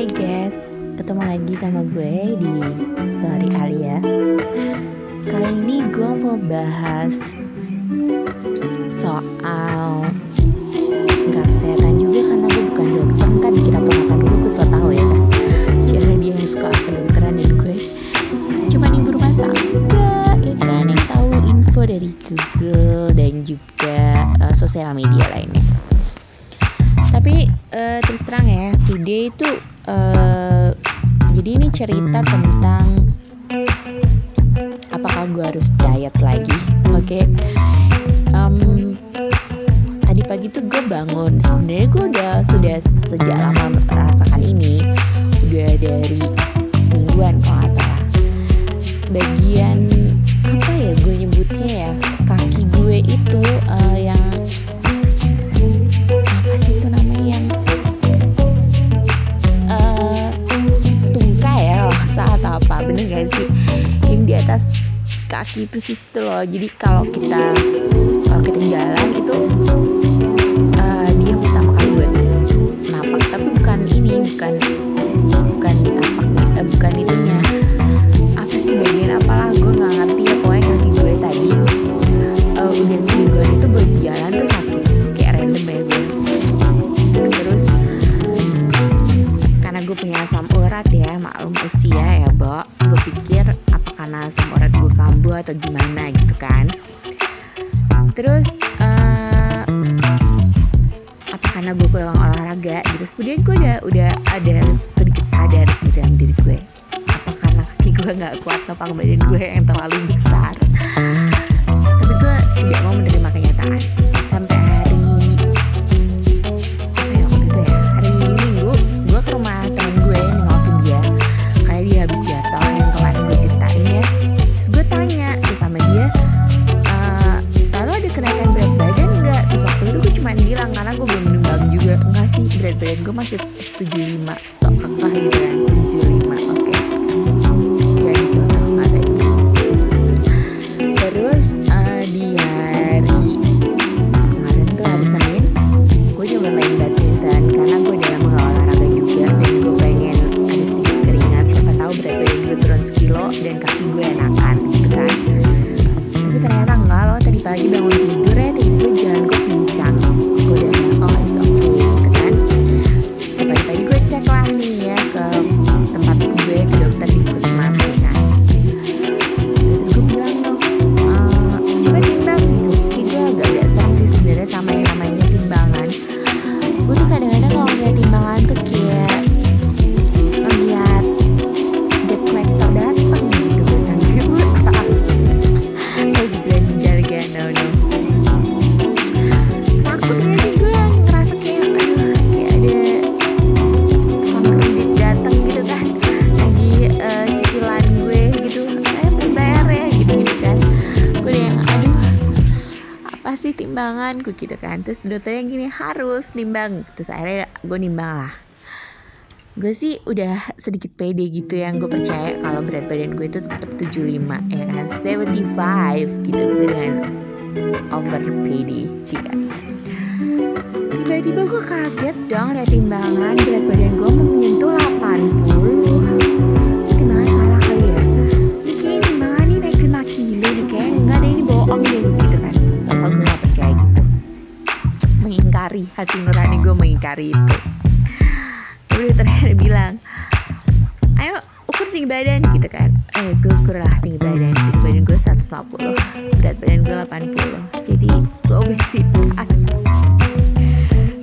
Hai guys, ketemu lagi sama gue di Story Alia. Kali ini gue mau bahas soal Gak kesehatan juga karena gue bukan dokter. Kan dikira ponakan gue, gue so tau ya. Kan Siapa dia yang suka kedokteran dan gue. Cuma ibu rumah tangga ya kan Yang tahu info dari Google dan juga uh, sosial media lainnya. Tapi uh, terus terang ya today itu uh, jadi ini cerita tentang apakah gue harus diet lagi? Oke. Okay? um, tadi pagi tuh gue bangun. Sebenarnya gue udah sudah sejak lama merasakan ini. Udah dari semingguan kalau nggak salah. Bagian kaki persis itu loh. Jadi kalau kita kalau kita jalan itu uh, dia pertama kali buat napak tapi bukan ini bukan bukan tapak uh, bukan itunya apa sih bagian apalah gue nggak ngerti ya pokoknya kaki gue tadi. Uh, udah semingguan itu buat jalan tuh sakit kayak random ya gue terus karena gue punya asam urat ya maklum usia ya Bo. Gue pikir karena asam urat gue kambuh atau gimana gitu kan. Terus uh, apa karena gue kurang olahraga? Gitu kemudian gue udah udah ada sedikit sadar sih dalam diri gue. Apa karena kaki gue nggak kuat nopang badan gue yang terlalu besar. Tapi gue tidak mau menerima kenyataan gue gitu kan. Terus dokternya gini harus nimbang. Terus akhirnya gue nimbang lah. Gue sih udah sedikit pede gitu yang gue percaya kalau berat badan gue itu tetap 75 ya kan? 75 gitu gue dengan over pede jika tiba-tiba gue kaget dong lihat timbangan berat badan gue menyentuh 80 mengingkari hati nurani gue mengingkari itu. Dokternya ada bilang ayo ukur tinggi badan gitu kan. Eh gue ukur lah tinggi badan tinggi badan gue 150 berat badan gue 80 jadi gue obesitas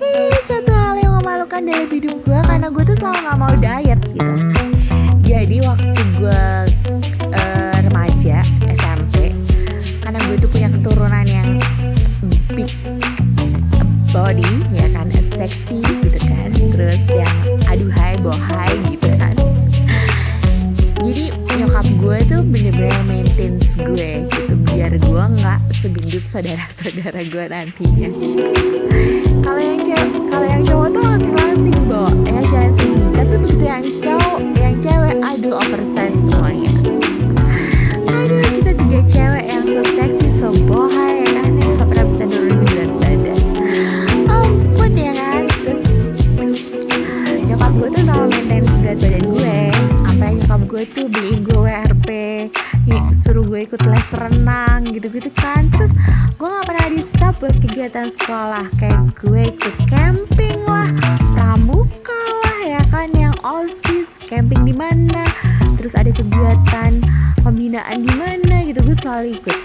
Ih, satu hal yang memalukan dalam hidup gue karena gue tuh selalu gak mau diet gitu. Jadi waktu gue saudara-saudara gue nantinya. Kalau yang cewek kalau les renang gitu-gitu kan. Terus gue nggak pernah di stop buat kegiatan sekolah. Kayak gue ikut camping lah pramuka lah ya kan yang osis camping di mana. Terus ada kegiatan pembinaan di mana gitu gue selalu ikut.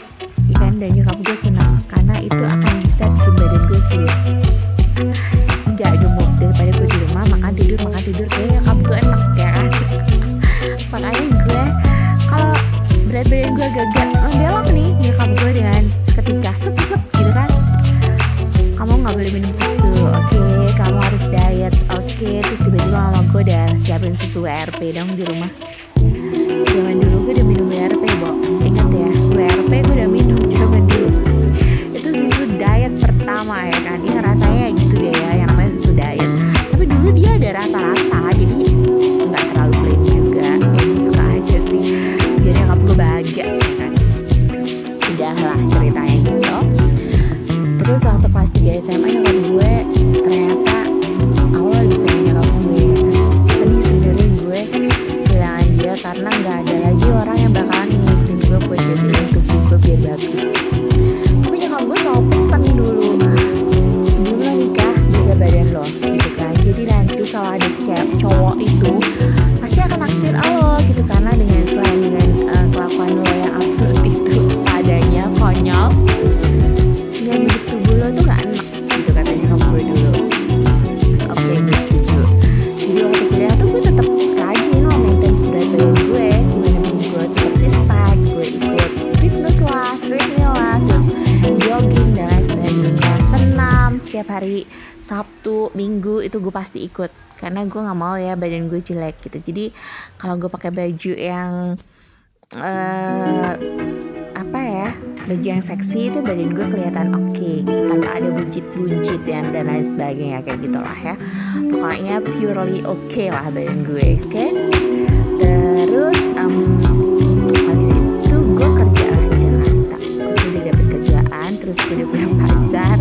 Ikan dan nyokap gue senang karena itu akan bisa bikin badan gue slim nggak gemuk daripada gue di rumah makan tidur makan tidur kayak karena nggak ada lagi itu gue pasti ikut. Karena gue nggak mau ya badan gue jelek gitu. Jadi kalau gue pakai baju yang eh apa ya baju yang seksi itu badan gue kelihatan oke gitu tanpa ada buncit-buncit dan dan lain sebagainya kayak gitulah ya. Pokoknya purely oke okay lah badan gue oke? Okay? terus um, habis itu gue kerja lah di Jakarta. Gue udah dapet kerjaan terus gue udah punya pacar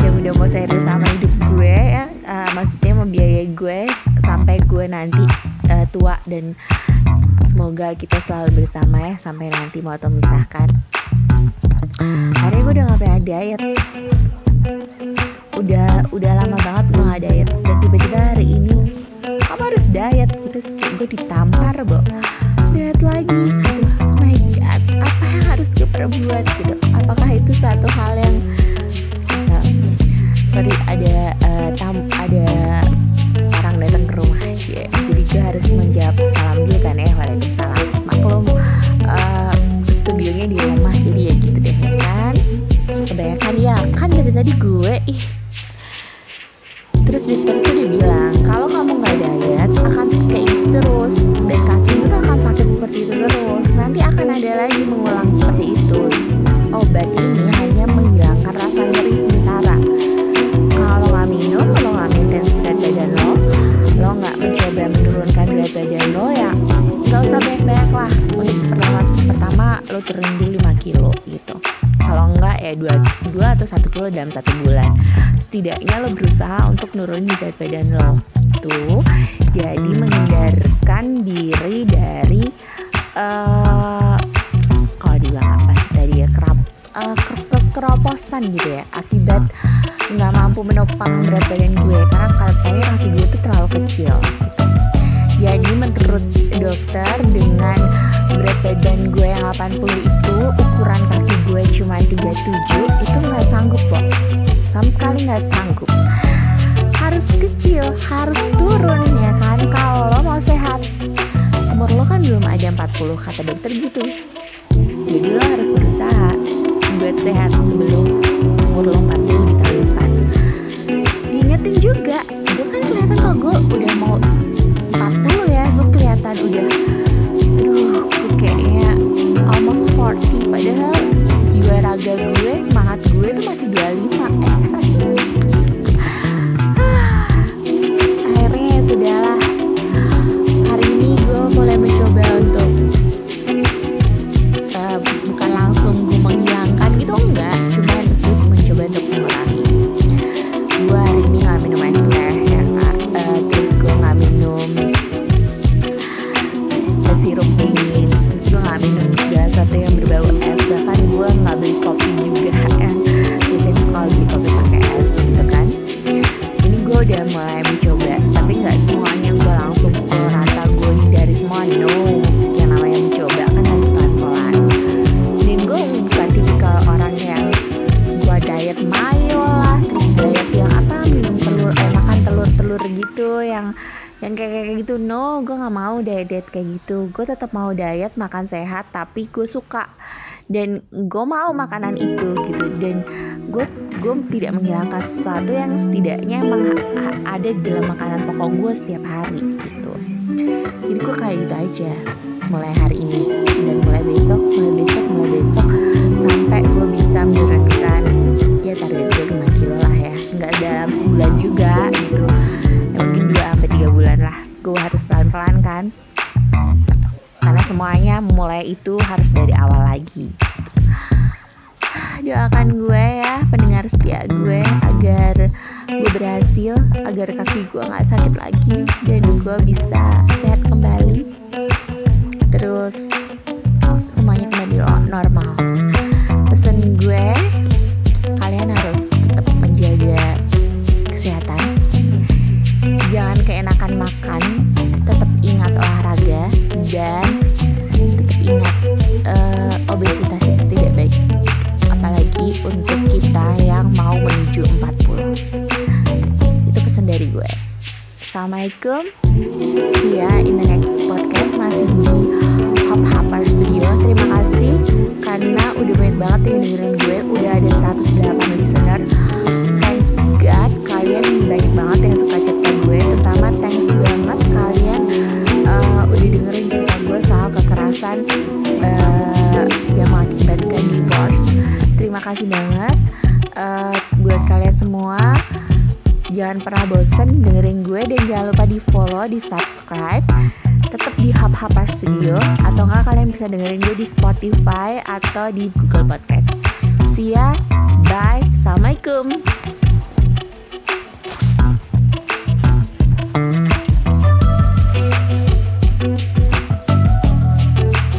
yang udah mau serius sama hidup gue ya dan semoga kita selalu bersama ya sampai nanti mau memisahkan. Akhirnya gue udah gak pernah diet udah udah lama banget gue gak diet dan tiba-tiba hari ini kamu harus diet gitu. Kayak gue ditampar bo. Diet lagi gitu. Oh my god apa yang harus gue perbuat gitu? Apakah itu satu hal yang uh, sorry ada uh, tam ada datang ke rumah cie jadi gue harus menjawab salam dulu kan ya waalaikumsalam. Maklum uh, studionya di rumah jadi ya gitu deh ya kan? Kebanyakan ya kan dari tadi gue ih. Terus dokter itu dia bilang kalau ya dua, dua atau satu kilo dalam satu bulan. Setidaknya lo berusaha untuk nurunin berat badan lo itu jadi menghindarkan diri dari uh, kalau dibilang apa sih tadi ya kerap uh, keroposan gitu ya akibat nggak mampu menopang berat badan gue. Karena katanya kaki gue tuh terlalu kecil gitu. Jadi menurut dokter dengan berat badan gue yang 80 itu ukuran kaki gue cuma 37 itu nggak sanggup kok sama sekali nggak sanggup. Harus kecil harus turun ya kan? Kalau lo mau sehat umur lo kan belum ada 40 kata dokter gitu. Jadi lo harus berusaha buat sehat sebelum umur lo 40 udah mulai mencoba tapi nggak semuanya gue langsung pukul rata gue dari semua. No yang namanya mencoba kan harus pelan pelan dan gue bukan tipikal orang yang gue diet mayo lah terus diet yang apa minum telur eh makan telur telur gitu yang yang kayak kayak gitu. No gue nggak mau diet diet kayak gitu. Gue tetap mau diet makan sehat tapi gue suka. Dan gue mau makanan itu gitu. Dan gue gue tidak menghilangkan sesuatu yang setidaknya emang ada di dalam makanan pokok gue setiap hari gitu. Jadi gue kayak gitu aja mulai hari ini. Dan mulai besok mulai besok mulai besok sampai gue bisa menurunkan ya target gue 5 kilo lah ya. Nggak dalam sebulan juga gitu. Ya mungkin 2 sampai tiga bulan lah. Gue harus pelan pelan kan. Karena semuanya mulai itu harus dari awal lagi doakan gue ya pendengar setia gue agar gue berhasil agar kaki gue nggak sakit lagi dan gue bisa sehat kembali. Terus semuanya kembali normal. Pesan gue semua. Jangan pernah bosen dengerin gue dan jangan lupa di follow di subscribe tetap di Hub Hubper Studio atau enggak kalian bisa dengerin gue di Spotify atau di Google Podcast. See ya. Bye. Assalamualaikum